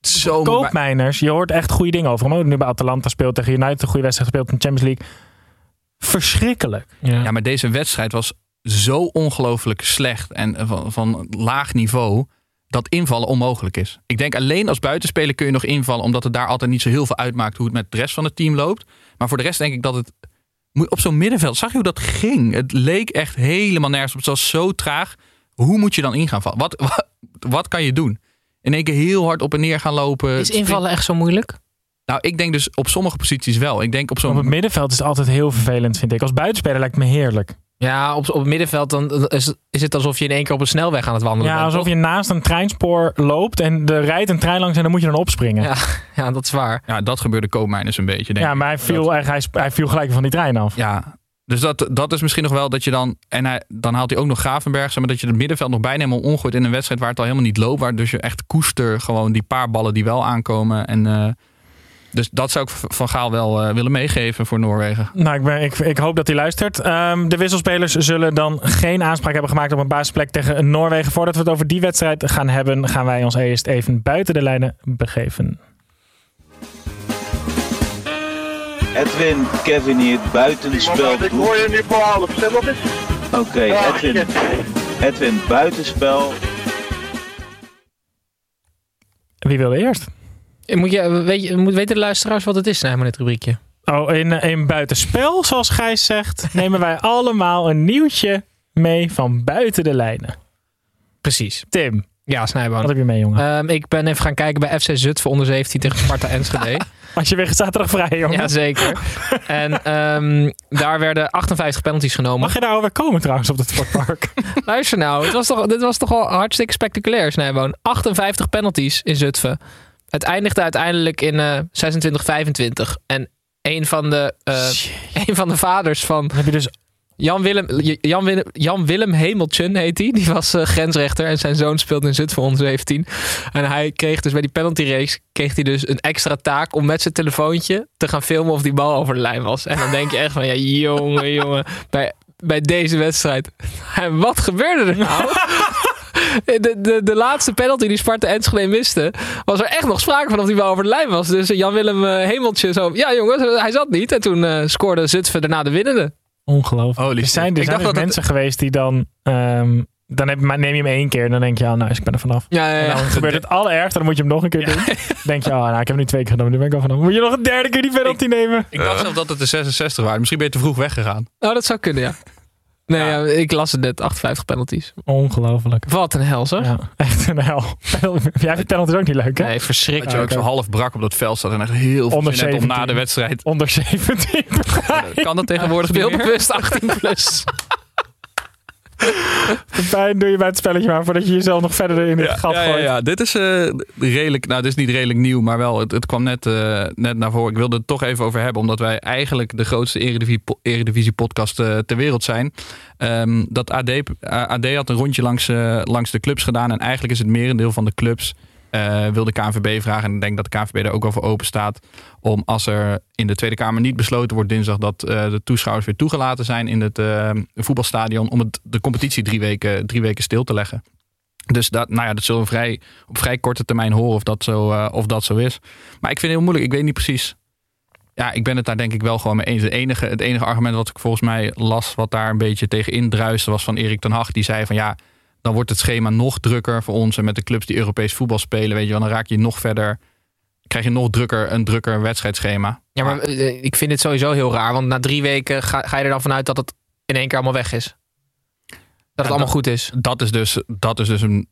Zo, koopmijners. Je hoort echt goede dingen over hem. Ook nu bij Atalanta speelt tegen United een goede wedstrijd gespeeld in de Champions League. Verschrikkelijk. Ja, maar deze wedstrijd was zo ongelooflijk slecht en van, van laag niveau dat invallen onmogelijk is. Ik denk alleen als buitenspeler kun je nog invallen omdat het daar altijd niet zo heel veel uitmaakt hoe het met de rest van het team loopt. Maar voor de rest denk ik dat het op zo'n middenveld zag je hoe dat ging. Het leek echt helemaal nergens op. Het was zo traag. Hoe moet je dan in gaan vallen? Wat, wat, wat kan je doen? In één keer heel hard op en neer gaan lopen. Is invallen echt zo moeilijk? Nou, ik denk dus op sommige posities wel. Ik denk op Op het zo'n middenveld is het altijd heel vervelend, vind ik. Als buitenspeler lijkt het me heerlijk. Ja, op, op het middenveld dan is, is het alsof je in één keer op een snelweg aan het wandelen Ja, bent. alsof toch? je naast een treinspoor loopt en er rijdt een trein langs en dan moet je dan opspringen. Ja, Ja, ja, dat is waar. ja, dat gebeurde koopmijners een beetje. Denk ik. maar hij viel, echt, hij, hij viel gelijk van die trein af. Ja, dus dat, dat is misschien nog wel dat je dan... En hij, dan haalt hij ook nog Gravenberg. Zeg maar dat je het middenveld nog bijna helemaal omgooit in een wedstrijd waar het al helemaal niet loopt. Waar dus je echt koester gewoon die paar ballen die wel aankomen. En, eh, dus dat zou ik van Gaal wel eh, willen meegeven voor Noorwegen. Nou, ik, ben, ik, ik hoop dat hij luistert. Ehm, de wisselspelers zullen dan geen aanspraak hebben gemaakt op een basisplek tegen Noorwegen. Voordat we het over die wedstrijd gaan hebben, gaan wij ons eerst even buiten de lijnen begeven. Edwin, Kevin hier, buitenspel. Ik hoor je nu voor half. Zeg wat is? Oké, Edwin. Edwin, buitenspel. Wie wilde eerst? Moet je, weet je, moet weten de luisteraars wat het is, nou, dit rubriekje? Oh, in, in buitenspel, zoals Gijs zegt, nemen wij allemaal een nieuwtje mee van buiten de lijnen. Precies. Tim, Ja, Snijboon. Wat heb je mee, jongen? Ehm, ik ben even gaan kijken bij FC Zutphen onder 17 tegen Sparta Enschede. Als je weer zaterdag vrij, jongen. Jazeker. En ehm, daar werden 58 penalties genomen. Mag je daar alweer komen trouwens op het sportpark? Luister nou, het was toch, dit was toch wel hartstikke spectaculair, Snijboon. 58 penalties in Zutphen. Het eindigde uiteindelijk in eh 26-25. En een van, de, eh, een van de vaders van heb je dus Jan Willem, Jan Willem, Jan Willem Hemeltjen heet hij. Die was eh, grensrechter en zijn zoon speelde in Zutphen onder 17. En hij kreeg dus bij die penalty race kreeg hij dus een extra taak om met zijn telefoontje te gaan filmen of die bal over de lijn was. En dan denk je echt van ja jongen jongen bij, bij deze wedstrijd. En wat gebeurde er nou? De, de, de laatste penalty die Sparta Enschede miste, was er echt nog sprake van of die bal over de lijn was. Dus Jan Willem eh, Hemeltje zo, ja jongens, hij zat niet. En toen eh, scoorde Zutphen daarna de winnende. ongelooflijk. Holy er zijn, er zijn dus dat het- mensen geweest die dan... ehm, dan heb, maar neem je hem één keer en dan denk je, oh, nou, ik ben er vanaf. Ja, ja, En ja. dan gebeurt het allerergste, dan moet je hem nog een keer doen. denk je, oh, nou, ik heb hem nu twee keer gedaan, nu ben ik al vanaf. Moet je nog een derde keer die penalty nemen? Ik dacht zelf dat het de 66 waren. Misschien ben je te vroeg weggegaan. Oh, dat zou kunnen, ja. Nee, ja. ik las het net, 58 penalties. Ongelooflijk. Wat een hel, zeg. Ja, echt een hel. Jij vindt penalties ook niet leuk, hè? Nee, Dat je verschrikkelijk. ook zo half brak op dat veld staat en echt heel veel Onder zin om na 17. de wedstrijd. Onder 17. Kan dat tegenwoordig? Speelbewust 18 plus. De pijn doe je bij het spelletje maar voordat je jezelf nog verder in het gat ja, ja, gooit. ja. Dit is eh, redelijk, nou dit is niet redelijk nieuw, maar wel, het, het kwam net, eh, net naar voren. Ik wilde het toch even over hebben, omdat wij eigenlijk de grootste eredivisie, eredivisie podcast eh, ter wereld zijn. Ehm, dat AD, AD had een rondje langs, langs de clubs gedaan en eigenlijk is het merendeel van de clubs eh, wil de KNVB vragen. En ik denk dat de KNVB daar ook voor open staat. Om als er in de Tweede Kamer niet besloten wordt dinsdag dat eh, de toeschouwers weer toegelaten zijn in het eh, voetbalstadion. Om het, de competitie drie weken, drie weken stil te leggen. Dus dat, nou ja, dat zullen we vrij, op vrij korte termijn horen of dat, zo, of dat zo is. Maar ik vind het heel moeilijk. Ik weet niet precies. Ja, ik ben het daar denk ik wel gewoon mee eens. Het enige, het enige argument wat ik volgens mij las, wat daar een beetje tegen indruiste, was van Erik ten Hag. Die zei van ja, dan wordt het schema nog drukker voor ons. En met de clubs die Europees voetbal spelen, weet je wel, dan raak je nog verder. Krijg je nog drukker, een drukker wedstrijdschema. Ja, maar eh, ik vind het sowieso heel raar. Want na drie weken ga, ga je er dan vanuit dat het in één keer allemaal weg is. Dat het allemaal goed is. Dat is dus, dat is dus een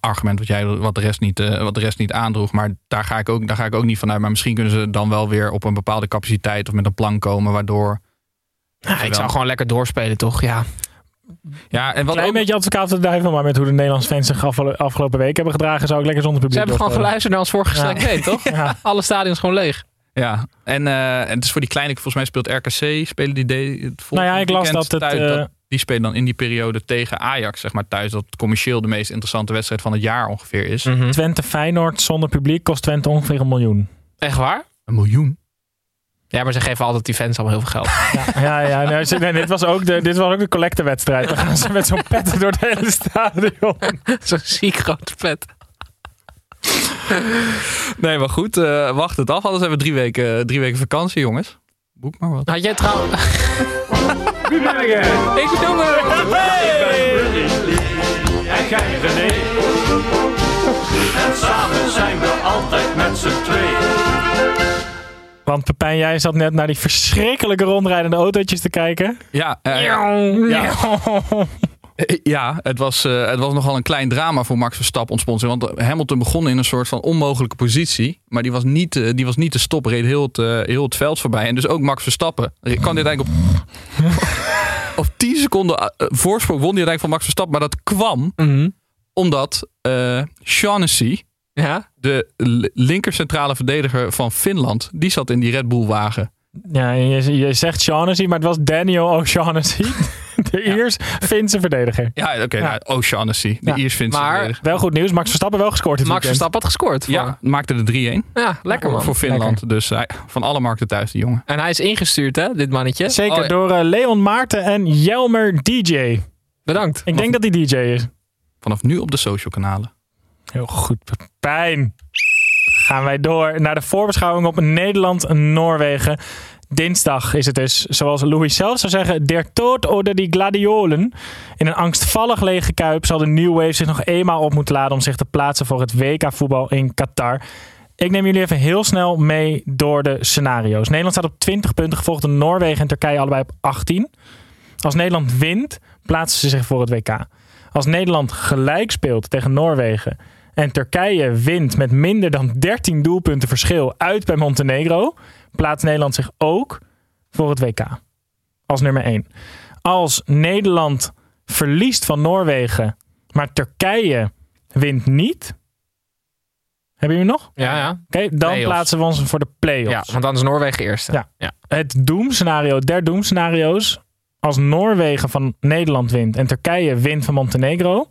argument wat, jij, wat, de rest niet, eh, wat de rest niet aandroeg. Maar daar ga, ik ook, daar ga ik ook niet vanuit. Maar misschien kunnen ze dan wel weer op een bepaalde capaciteit of met een plan komen. Waardoor. Ja, ik wel- zou gewoon lekker doorspelen, toch? Ja. Ja, en wat Klein ook- beetje advocaat van de duivel, maar met hoe de Nederlandse fans zich afgelo- afgelopen week hebben gedragen, zou ik lekker zonder Ze publiek hebben gewoon geluisterd naar ons vorige Ja. gesprek, nee, toch? Ja. Alle stadions gewoon leeg. Ja, en, eh, en het is voor die kleine, volgens mij speelt RKC, spelen die de, het Nou ja, volgende ik las dat het, thuis, eh, dat- die spelen dan in die periode tegen Ajax, zeg maar thuis. Dat commercieel de meest interessante wedstrijd van het jaar ongeveer is. Hm. Twente Feyenoord zonder publiek kost Twente ongeveer een miljoen. Echt waar? Een miljoen. Ja, maar ze geven altijd die fans allemaal heel veel geld. Ja, ja, nee, ze- nee, dit was ook de, dit was ook de collectewedstrijd. Dan gaan ze met zo'n pet door het hele stadion. Zo'n ziek grote pet. Nee, maar goed, eh, wacht het af. Anders hebben we drie weken, drie weken vakantie, jongens. Boek maar wat. Had jij trouwens... ik bedoel En jij René. En samen zijn we altijd met z'n tweeën. Want Pepijn, jij zat net naar die verschrikkelijke rondrijdende autootjes te kijken. Ja, eh, ja. Ja, het was, eh, het was nogal een klein drama voor Max Verstappen ontsponsor. Want Hamilton begon in een soort van onmogelijke positie. Maar die was niet, eh, die was niet te stoppen. Reed heel het, eh, heel het veld voorbij. En dus ook Max Verstappen. Kan dit eigenlijk op, op 10 seconden eh, voorsprong won hij uiteindelijk van Max Verstappen. Maar dat kwam omdat eh Shaughnessy, Ja? de linker centrale verdediger van Finland, die zat in die Red Bull wagen. Ja, je, je zegt Shaughnessy, maar het was Daniel O'Shaughnessy. De Iers Finse verdediger. Ja, oké. Ja. nou, O'Shaughnessy, de Ja. Iers-Finse Maar- verdediger. Wel goed nieuws, Max Verstappen wel gescoord dit Max. Verstappen had gescoord. Voor. Ja, maakte de 3-1. ja, lekker man. Voor Finland. Dus hij, van alle markten thuis, die jongen. En hij is ingestuurd, hè, dit mannetje. Zeker Oh, ja. door eh, Leon Maarten en Jelmer DJ. Bedankt. Ik denk dat hij DJ is. Vanaf nu op de social kanalen. Heel goed, Pijn. Gaan wij door naar de voorbeschouwing op Nederland-Noorwegen. Dinsdag is het dus, zoals Louis zelf zou zeggen, der toot oder die gladiolen. In een angstvallig lege kuip zal de New Wave zich nog eenmaal op moeten laden om zich te plaatsen voor het WK-voetbal in Qatar. Ik neem jullie even heel snel mee door de scenario's. Nederland staat op 20 punten, gevolgd door Noorwegen en Turkije allebei op 18. Als Nederland wint, plaatsen ze zich voor het WK. Als Nederland gelijk speelt tegen Noorwegen en Turkije wint met minder dan 13 doelpunten verschil uit bij Montenegro, plaatst Nederland zich ook voor het WK. Als nummer 1. Als Nederland verliest van Noorwegen, maar Turkije wint niet. Hebben jullie hem nog? Ja, ja. Oké, dan Play-offs. plaatsen we ons voor de play-offs. Ja, want dan is Noorwegen eerste. Ja. ja. Het doemscenario der doemscenario's. Als Noorwegen van Nederland wint en Turkije wint van Montenegro,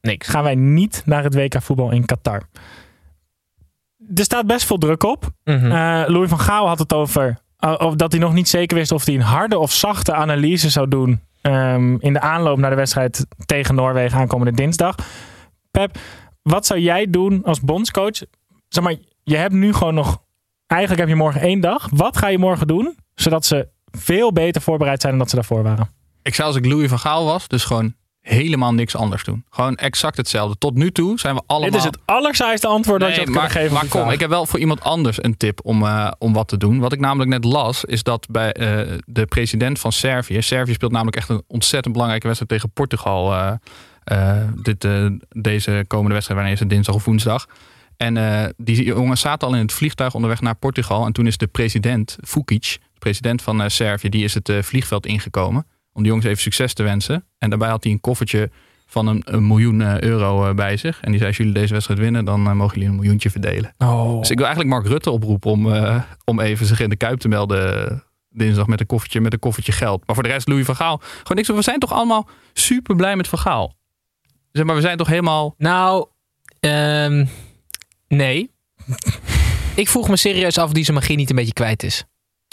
Niks. gaan wij niet naar het WK voetbal in Qatar. Er staat best veel druk op. Mhm. Eh, Louis van Gaal had het over uh, of dat hij nog niet zeker wist of hij een harde of zachte analyse zou doen ehm, in de aanloop naar de wedstrijd tegen Noorwegen aankomende dinsdag. Pep, wat zou jij doen als bondscoach? Zeg maar, je hebt nu gewoon nog. Eigenlijk heb je morgen één dag. Wat ga je morgen doen zodat ze veel beter voorbereid zijn dan dat ze daarvoor waren? Ik zou als ik Louis van Gaal was, dus gewoon helemaal niks anders doen. Gewoon exact hetzelfde. Tot nu toe zijn we allemaal... Dit is het allersaaiste antwoord dat je had maar, kunnen geven. maar kom, vraag. ik heb wel voor iemand anders een tip om, eh, om wat te doen. Wat ik namelijk net las, is dat bij eh, de president van Servië... Servië speelt namelijk echt een ontzettend belangrijke wedstrijd tegen Portugal... eh, dit, deze komende wedstrijd, wanneer is het dinsdag of woensdag... En die jongens zaten al in het vliegtuig onderweg naar Portugal. En toen is de president, Vukic, de president van Servië, die is het vliegveld ingekomen. Om de jongens even succes te wensen. En daarbij had hij een koffertje van een, een miljoen eh, euro eh, bij zich. En die zei, als jullie deze wedstrijd winnen, dan eh, mogen jullie een miljoentje verdelen. Oh. Dus ik wil eigenlijk Mark Rutte oproepen om, eh, om even zich in de Kuip te melden dinsdag met een koffertje, met een koffertje geld. Maar voor de rest, Louis van Gaal, gewoon niks. We zijn toch allemaal super blij met Van Gaal. Zeg maar, we zijn toch helemaal... Nou, ehm, nee. ik vroeg me serieus af of die zijn magie niet een beetje kwijt is.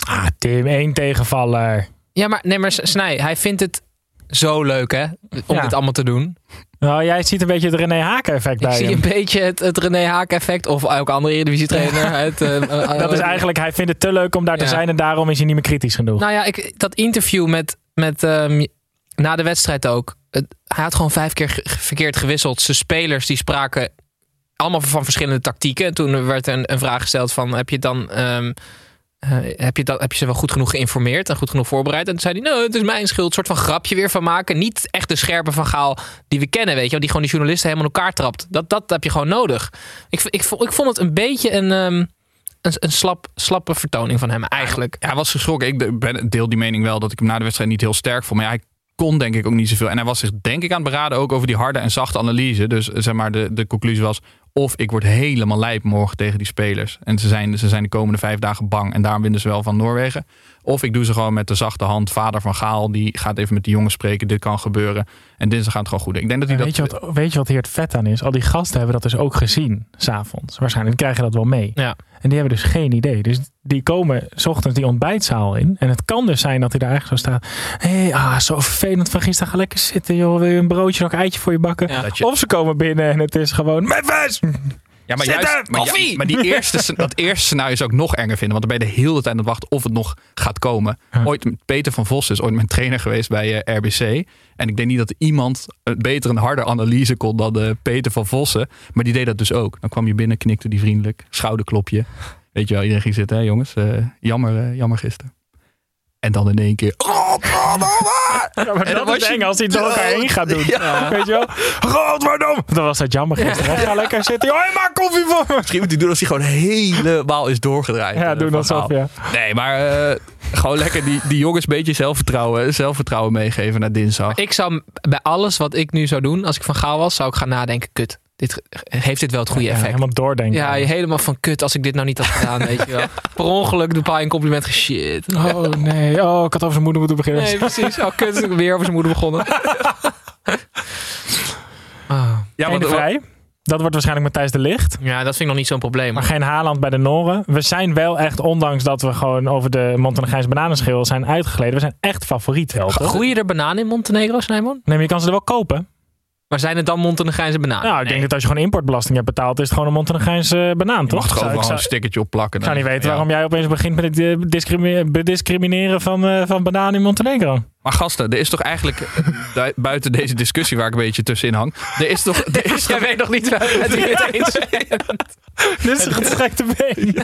Ah, Tim, één tegenvaller. Ja, maar, nee, maar Snij, hij vindt het zo leuk, hè? Om Ja. dit allemaal te doen. Nou, jij ziet een beetje het René Haken effect Ik bij zie hem. een beetje het, het René Haak effect. Of elke andere Eredivisie-trainer. Het, eh, eh, Dat is eigenlijk, hij vindt het te leuk om daar te zijn en daarom is hij niet meer kritisch genoeg. Nou ja, ik, dat interview met, met ehm, na de wedstrijd ook. Het- hij had gewoon vijf keer verkeerd gewisseld. Zijn spelers die spraken allemaal van verschillende tactieken. En toen werd er een, een vraag gesteld van... heb je dan... ehm, eh, heb, je dat, heb je ze wel goed genoeg geïnformeerd en goed genoeg voorbereid? En toen zei hij, nou, het is mijn schuld. Een soort van grapje weer van maken. Niet echt de scherpe van Gaal die we kennen, weet je. Die gewoon die journalisten helemaal in elkaar trapt. Dat, dat heb je gewoon nodig. Ik, ik, ik vond het een beetje een, ehm, een, een slap, slappe vertoning van hem eigenlijk. Ja, hij was geschrokken. Ik ben, deel die mening wel dat ik hem na de wedstrijd niet heel sterk vond. Maar hij kon denk ik ook niet zoveel. En hij was zich denk ik aan het beraden ook over die harde en zachte analyse. Dus eh, zeg maar, de, de conclusie was... of ik word helemaal lijp morgen tegen die spelers. En ze zijn, ze zijn de komende vijf dagen bang. En daarom winnen ze wel van Noorwegen. Of ik doe ze gewoon met de zachte hand. Vader van Gaal, die gaat even met die jongens spreken. Dit kan gebeuren. En dinsdag gaat het gewoon goed. Ik denk dat hij dat... weet, je wat, weet je wat hier het vet aan is? Al die gasten hebben dat dus ook gezien, s'avonds. Waarschijnlijk krijg je dat wel mee. Ja. En die hebben dus geen idee. Dus die komen s ochtends die ontbijtzaal in. En het kan dus zijn dat hij daar eigenlijk zo staat. Hé, hey, ah, zo vervelend van gisteren. Ga lekker zitten, joh. Wil je een broodje, nog een eitje voor je bakken? Je- Of ze komen binnen en het is gewoon... Memphis! Ja, maar, Zitten! juist, maar, ja, Koffie! maar die eerste, dat eerste scenario zou ik nog erger vinden. Want dan ben je de hele tijd aan het wachten of het nog gaat komen. Ooit, Peter van Vos is ooit mijn trainer geweest bij eh, RBC. En ik denk niet dat iemand een beter een harde analyse kon dan eh, Peter van Vossen. Maar die deed dat dus ook. Dan kwam je binnen, knikte die vriendelijk, schouderklopje. Weet je wel, iedereen ging zitten, hè jongens. Eh, jammer, eh, jammer gisteren. En dan in één keer... Ja, maar En dan dat was is je eng als hij door elkaar heen gaat doen. Ja. Weet je wel? Godverdomme! Dat was dat jammer gisteren. Ga lekker zitten. Hoi, maak koffie voor me! Misschien moet hij doen als hij gewoon helemaal is doorgedraaid. Ja, eh, doe dat zelf, ja. Nee, maar eh, gewoon lekker die, die jongens een beetje zelfvertrouwen, zelfvertrouwen meegeven naar dinsdag. Ik zou bij alles wat ik nu zou doen, als ik van Gaal was, zou ik gaan nadenken: kut, dit, heeft dit wel het goede Ja, effect? helemaal doordenken. Ja, je helemaal van kut als ik dit nou niet had gedaan, weet je wel. Per ongeluk de paai een compliment shit. Oh nee, oh, ik had over zijn moeder moeten beginnen. Nee, precies. Oh, kut, ik weer over zijn moeder begonnen. Ah. Ja, Einde vrij. Dat wordt waarschijnlijk Matthijs de Licht. Ja, dat vind ik nog niet zo'n probleem. Maar geen Haaland bij de Noren. We zijn wel echt, ondanks dat we gewoon over de Montenegrijnse bananenschil zijn uitgegleden. We zijn echt favoriet wel? Groeien er bananen in Montenegro, Snijman? Nee, maar je kan ze er wel kopen. Maar zijn het dan Montenegrijnse bananen? Nou, ik denk dat als je gewoon importbelasting hebt betaald, is het gewoon een Montenegrijnse banaan, Je toch? mag ik een stickertje op plakken. ik zou niet weten Ja. waarom jij opeens begint met het eh, discrimi- bediscrimineren van, eh, van bananen in Montenegro. Maar gasten, er is toch eigenlijk, eh, buiten deze discussie waar ik een beetje tussenin hang, er is toch... Er is Jij weet nog niet waar het het eens Dit is een gestrekte been.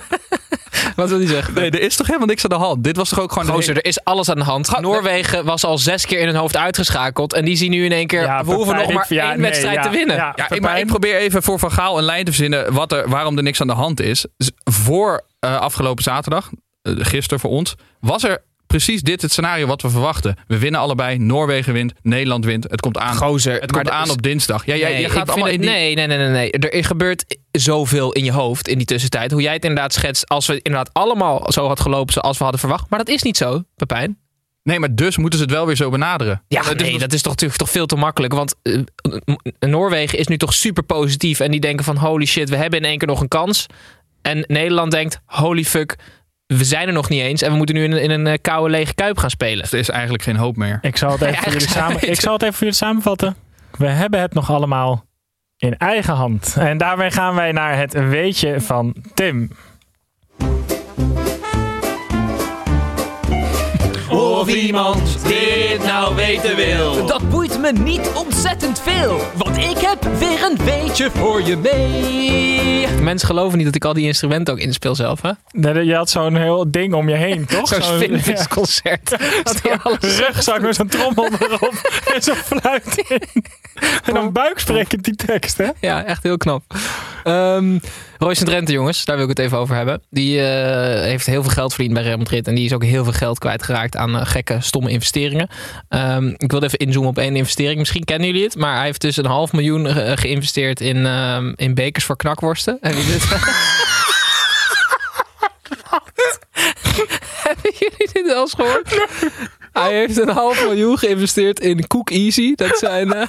Wat wil hij zeggen? Nee, er is toch helemaal niks aan de hand? Dit was toch ook gewoon... de Gozer, er is alles aan de hand. Noorwegen was al zes keer in hun hoofd uitgeschakeld. En die zien nu in één keer, Ja, we hoeven nog maar ja, één nee, wedstrijd ja, te winnen. ja. Maar ik probeer even voor Van Gaal een lijn te verzinnen wat er, waarom er niks aan de hand is. Voor eh, afgelopen zaterdag, eh, gisteren voor ons, was er precies dit het scenario wat we verwachten. We winnen allebei, Noorwegen wint, Nederland wint. Het komt aan, Gozer, het komt dat aan is- op dinsdag. Ja, jij, Nee, gaat vind allemaal het- in die... nee, nee, nee, nee, nee. Er gebeurt zoveel in je hoofd in die tussentijd. Hoe jij het inderdaad schetst, als we inderdaad allemaal zo had gelopen zoals we hadden verwacht. Maar dat is niet zo, Pepijn. Nee, maar dus moeten ze het wel weer zo benaderen. Ja, Dat is nee, dus- dat is toch, toch veel te makkelijk. Want eh, Noorwegen is nu toch super positief. En die denken van holy shit, we hebben in één keer nog een kans. En Nederland denkt holy fuck, we zijn er nog niet eens. En we moeten nu in, een- in een eh, koude lege kuip gaan spelen. Er is eigenlijk geen hoop meer. Ik zal het even, voor, jullie samen, ik zal het even voor jullie samenvatten. We hebben het nog allemaal in eigen hand. En daarmee gaan wij naar het weetje van Tim. Iemand dit nou weten wil. Dat boeit me niet ontzettend veel, want ik heb weer een weetje voor je mee. Mensen geloven niet dat ik al die instrumenten ook inspel zelf. Hè? Nee, Je had zo'n heel ding om je heen, toch? Zo'n Zo'n- Finvis concert. Dat hij alles rugzak met zo'n trommel erop en zo'n fluit in. En dan buiksprekend die tekst, hè? Ja, echt heel knap. Ehm Royce Drenthe, jongens, daar wil ik het even over hebben. Die eh, heeft heel veel geld verdiend bij Real Madrid. En die is ook heel veel geld kwijtgeraakt aan eh, gekke, stomme investeringen. Ehm, ik wilde even inzoomen op één investering. Misschien kennen jullie het. Maar hij heeft dus een half miljoen eh, geïnvesteerd in, ehm, in bekers voor knakworsten. Hebben jullie dit? Hebben jullie dit wel eens gehoord? Hij heeft een half miljoen geïnvesteerd in Cook Easy. Dat zijn...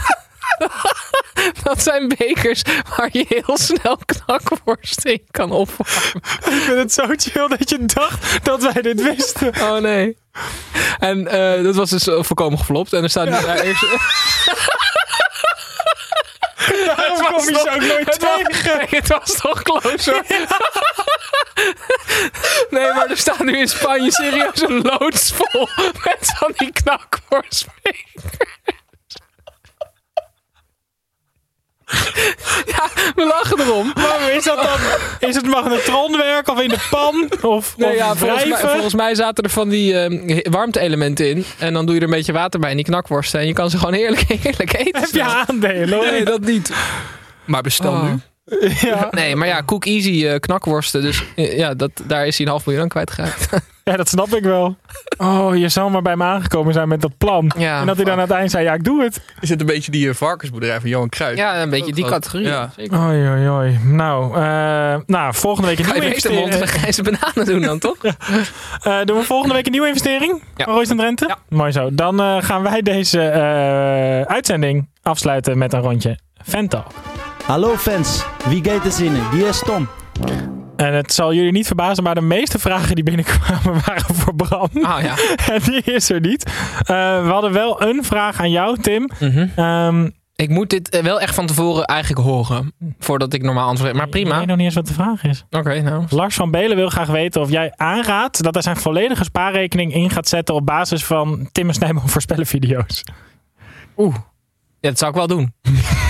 dat zijn bekers waar je heel snel knakworst in kan opwarmen. Ik vind het zo chill dat je dacht dat wij dit wisten. Oh nee. En eh, dat was dus eh, volkomen geflopt. En er staat nu... heeft- Daarom Het kom je toch- zo ook nooit het was- tegen. Nee, het was toch close hoor. Nee, maar er staat nu in Spanje serieus een loods vol met van die knakworstbekers. Ja, we lachen erom. Maar is dat dan... Is het magnetronwerk of in de pan? Of, Nee, of ja, volgens, mij, volgens mij zaten er van die eh, warmte-elementen in. En dan doe je er een beetje water bij in die knakworsten. En je kan ze gewoon heerlijk, heerlijk eten. Heb je aandelen? hoor? Nee, dat niet. Maar bestel Oh. nu. Ja. Nee, maar ja, Cook Easy eh, knakworsten. Dus eh, ja, dat, daar is hij een half miljoen aan kwijtgeraakt. ja, dat snap ik wel. Oh, je zou maar bij me aangekomen zijn met dat plan. Ja, en dat hij dan aan het eind zei, ja, ik doe het. Is het een beetje die eh, varkensboerderij van Johan Cruijff? Ja, een beetje die categorie. Ja. Zeker. Oei, oei, oei. Nou, eh, nou, volgende week een Ga je nieuwe investering. en grijze bananen doen dan, toch? Eh, doen we volgende week een nieuwe investering? Ja. Van Royce en Drenthe? Ja. Mooi zo. Dan eh, gaan wij deze eh, uitzending afsluiten met een rondje Vento. Hallo fans, wie gaat er zinnen? Wie is Tom? En het zal jullie niet verbazen, maar de meeste vragen die binnenkwamen waren voor Bram. Ah ja. en die is er niet. Eh, we hadden wel een vraag aan jou, Tim. Mhm. Ehm, Ik moet dit eh, wel echt van tevoren eigenlijk horen. Voordat ik normaal antwoord. Maar Ik prima. weet nog niet eens wat de vraag is. Oké, nou. Lars van Belen wil graag weten of jij aanraadt dat hij zijn volledige spaarrekening in gaat zetten op basis van Tim en Snijboom voorspellen video's. Oeh. Ja, dat zou ik wel doen.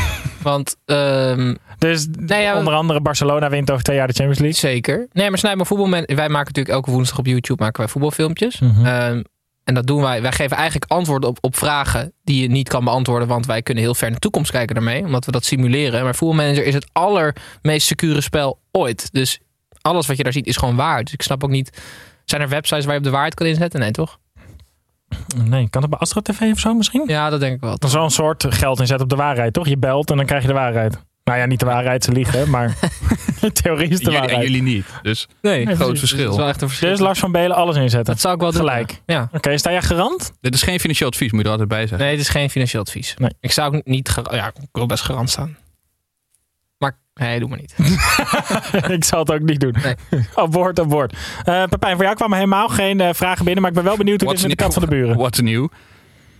Want, ehm, Dus Nee, ja, onder andere Barcelona wint over twee jaar de Champions League. zeker. Nee, maar Snijboom Voetbalman... Wij maken natuurlijk elke woensdag op YouTube maken wij voetbalfilmpjes. Mhm. Ehm, en dat doen wij. Wij geven eigenlijk antwoorden op, op vragen die je niet kan beantwoorden. Want wij kunnen heel ver in de toekomst kijken daarmee. Omdat we dat simuleren. Maar Voetbalmanager is het allermeest secure spel ooit. Dus alles wat je daar ziet is gewoon waar. Dus ik snap ook niet... Zijn er websites waar je op de waarheid kan inzetten? Nee, toch? Nee, kan het bij Astro TV of zo misschien? Ja, dat denk ik wel. Dat is wel een soort geld inzet op de waarheid, toch? Je belt en dan krijg je de waarheid. Nou ja, niet de waarheid, ze liegen, maar in theorie is het de Jullie, en waarheid. jullie niet. Dus Nee, Nee, groot precies. verschil. Dat is wel echt een verschil. Dus Lars van Belen alles inzetten. Dat zou ik wel doen. Gelijk. Ja. Oké, sta jij garant? Dit is geen financieel advies, moet je er altijd bij zeggen. Nee, het is geen financieel advies. Nee. Ik zou ook niet... Ja, ik wil best garant staan. Nee, doe maar niet. ik zal het ook niet doen. Nee. Abort, abort. Eh Pepijn, voor jou kwamen helemaal geen eh, vragen binnen, maar ik ben wel benieuwd hoe What's dit is met de kat van de buren. What's new?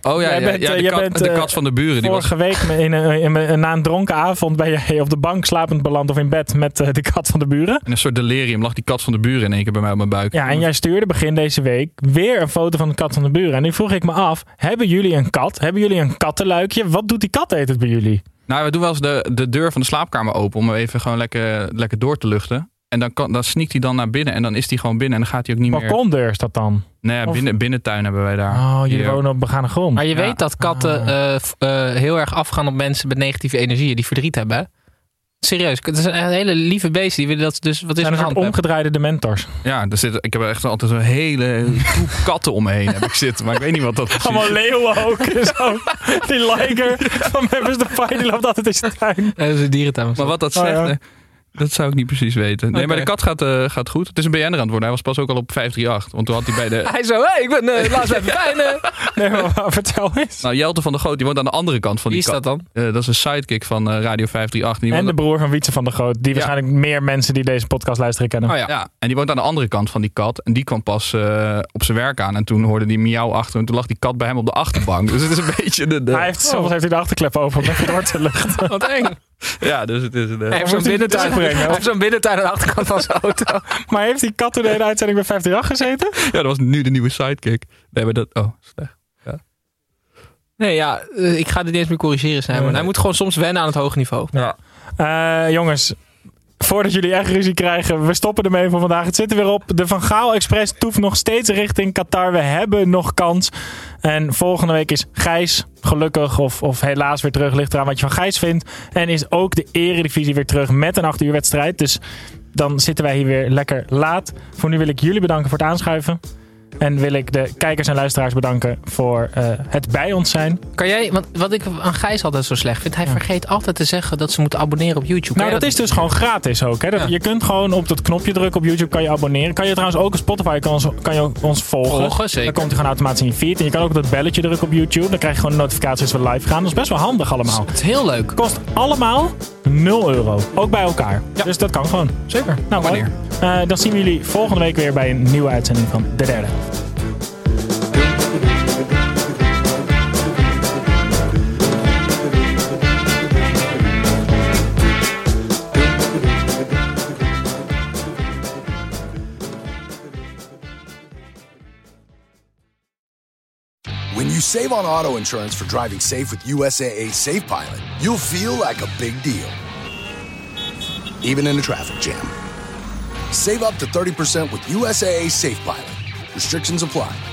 Oh ja, ja, bent, ja, eh, de, jij kat, bent, de eh, kat van de buren. Die was, Vorige week in een, in een- na een dronken avond ben jij op de bank slapend beland of in bed met eh, de kat van de buren. in een soort delirium lag die kat van de buren in één keer bij mij op mijn buik. Ja, en jij stuurde begin deze week weer een foto van de kat van de buren. En nu vroeg ik me af, hebben jullie een kat? Hebben jullie een kattenluikje? Wat doet die kat het bij jullie? Nou, we doen wel eens de, de deur van de slaapkamer open om hem even gewoon lekker, lekker door te luchten. En dan, kan, dan sneakt hij dan naar binnen en dan is hij gewoon binnen en dan gaat hij ook niet meer... Balkondeur is dat dan? Nee, ja, Of- binnen, binnentuin hebben wij daar. Oh, jullie wonen op begane grond. Maar je Ja. weet dat katten eh, f- eh, heel erg afgaan op mensen met negatieve energieën die verdriet hebben. Serieus, het is een hele lieve beest. Die willen dat dus. Wat is zijn er een soort omgedraaide dementors. Ja, er zit, ik heb echt altijd zo'n hele troep katten om me heen heb ik zitten. Maar ik weet niet wat dat precies Allemaal leeuwen ook. Zo. Die liger van Members the Fight, die loopt altijd in zijn tuin. Eh, Dat is een dierentuin. Maar wat dat Oh, zegt, ja. Dat zou ik niet precies weten. Nee, maar de kat gaat, eh, gaat goed. Het is een BN'er aan het worden. Hij was pas ook al op 538. Want toen had hij bij de... Hij zo, hey, ik ben uh, laatst bij eh. Nee, maar vertel eens. Nou, Jelte van der Goot, die woont aan de andere kant van Wie die is kat. dat dan? Eh, dat is een sidekick van eh, Radio 538. Die En de broer van Wietse van der Groot. Die waarschijnlijk meer mensen die deze podcast luisteren kennen. Oh ja. Ja, en die woont aan de andere kant van die kat. En die kwam pas eh, op zijn werk aan. En toen hoorde die miauw achter. En toen lag die kat bij hem op de achterbank. Dus het is een beetje de... de- Hij heeft, soms heeft hij de achterklep open om door te luchten. Wat eng. Ja, dus het is een... eh, Hij heeft zo'n binnentuin, hij heeft zo'n binnentuin aan de achterkant van zijn auto. Maar heeft die kat toen de hele uitzending bij 538 gezeten? ja, dat was nu de nieuwe sidekick. Nee, maar dat... Oh, slecht. Nee, ja, eh, ik ga dit niet eens meer corrigeren, Simon. Nee. Hij moet gewoon soms wennen aan het hoge niveau. Ja. Eh, jongens, voordat jullie echt ruzie krijgen, we stoppen ermee voor vandaag. Het zit er weer op. De Van Gaal Express toeft nog steeds richting Qatar. We hebben nog kans. En volgende week is Gijs gelukkig of, of helaas weer terug. Ligt eraan wat je van Gijs vindt. En is ook de Eredivisie weer terug met een 8 uur wedstrijd. Dus dan zitten wij hier weer lekker laat. Voor nu wil ik jullie bedanken voor het aanschuiven. En wil ik de kijkers en luisteraars bedanken voor eh, het bij ons zijn. Kan jij, want wat ik aan Gijs altijd zo slecht vind, hij vergeet altijd te zeggen dat ze moeten abonneren op YouTube. Nou, dat is dus gewoon gratis ook. Hè? Dat, Ja. Je kunt gewoon op dat knopje drukken op YouTube, kan je abonneren. Kan je trouwens ook op Spotify kan, ons- kan je ons volgen. Volgen, zeker. Dan komt hij gewoon automatisch in je feed. En je kan ook op dat belletje drukken op YouTube. Dan krijg je gewoon notificaties als we live gaan. Dat is best wel handig allemaal. Het is heel leuk. Kost allemaal 0 euro. Ook bij elkaar. Dus dat kan gewoon. Zeker. Nou, mooi. Eh, dan zien we jullie volgende week weer bij een nieuwe uitzending van De Derde. When you save on auto insurance for driving safe with USAA Safe Pilot, you'll feel like a big deal, even in a traffic jam. Save up to 30% with USAA Safe Pilot. Restrictions apply.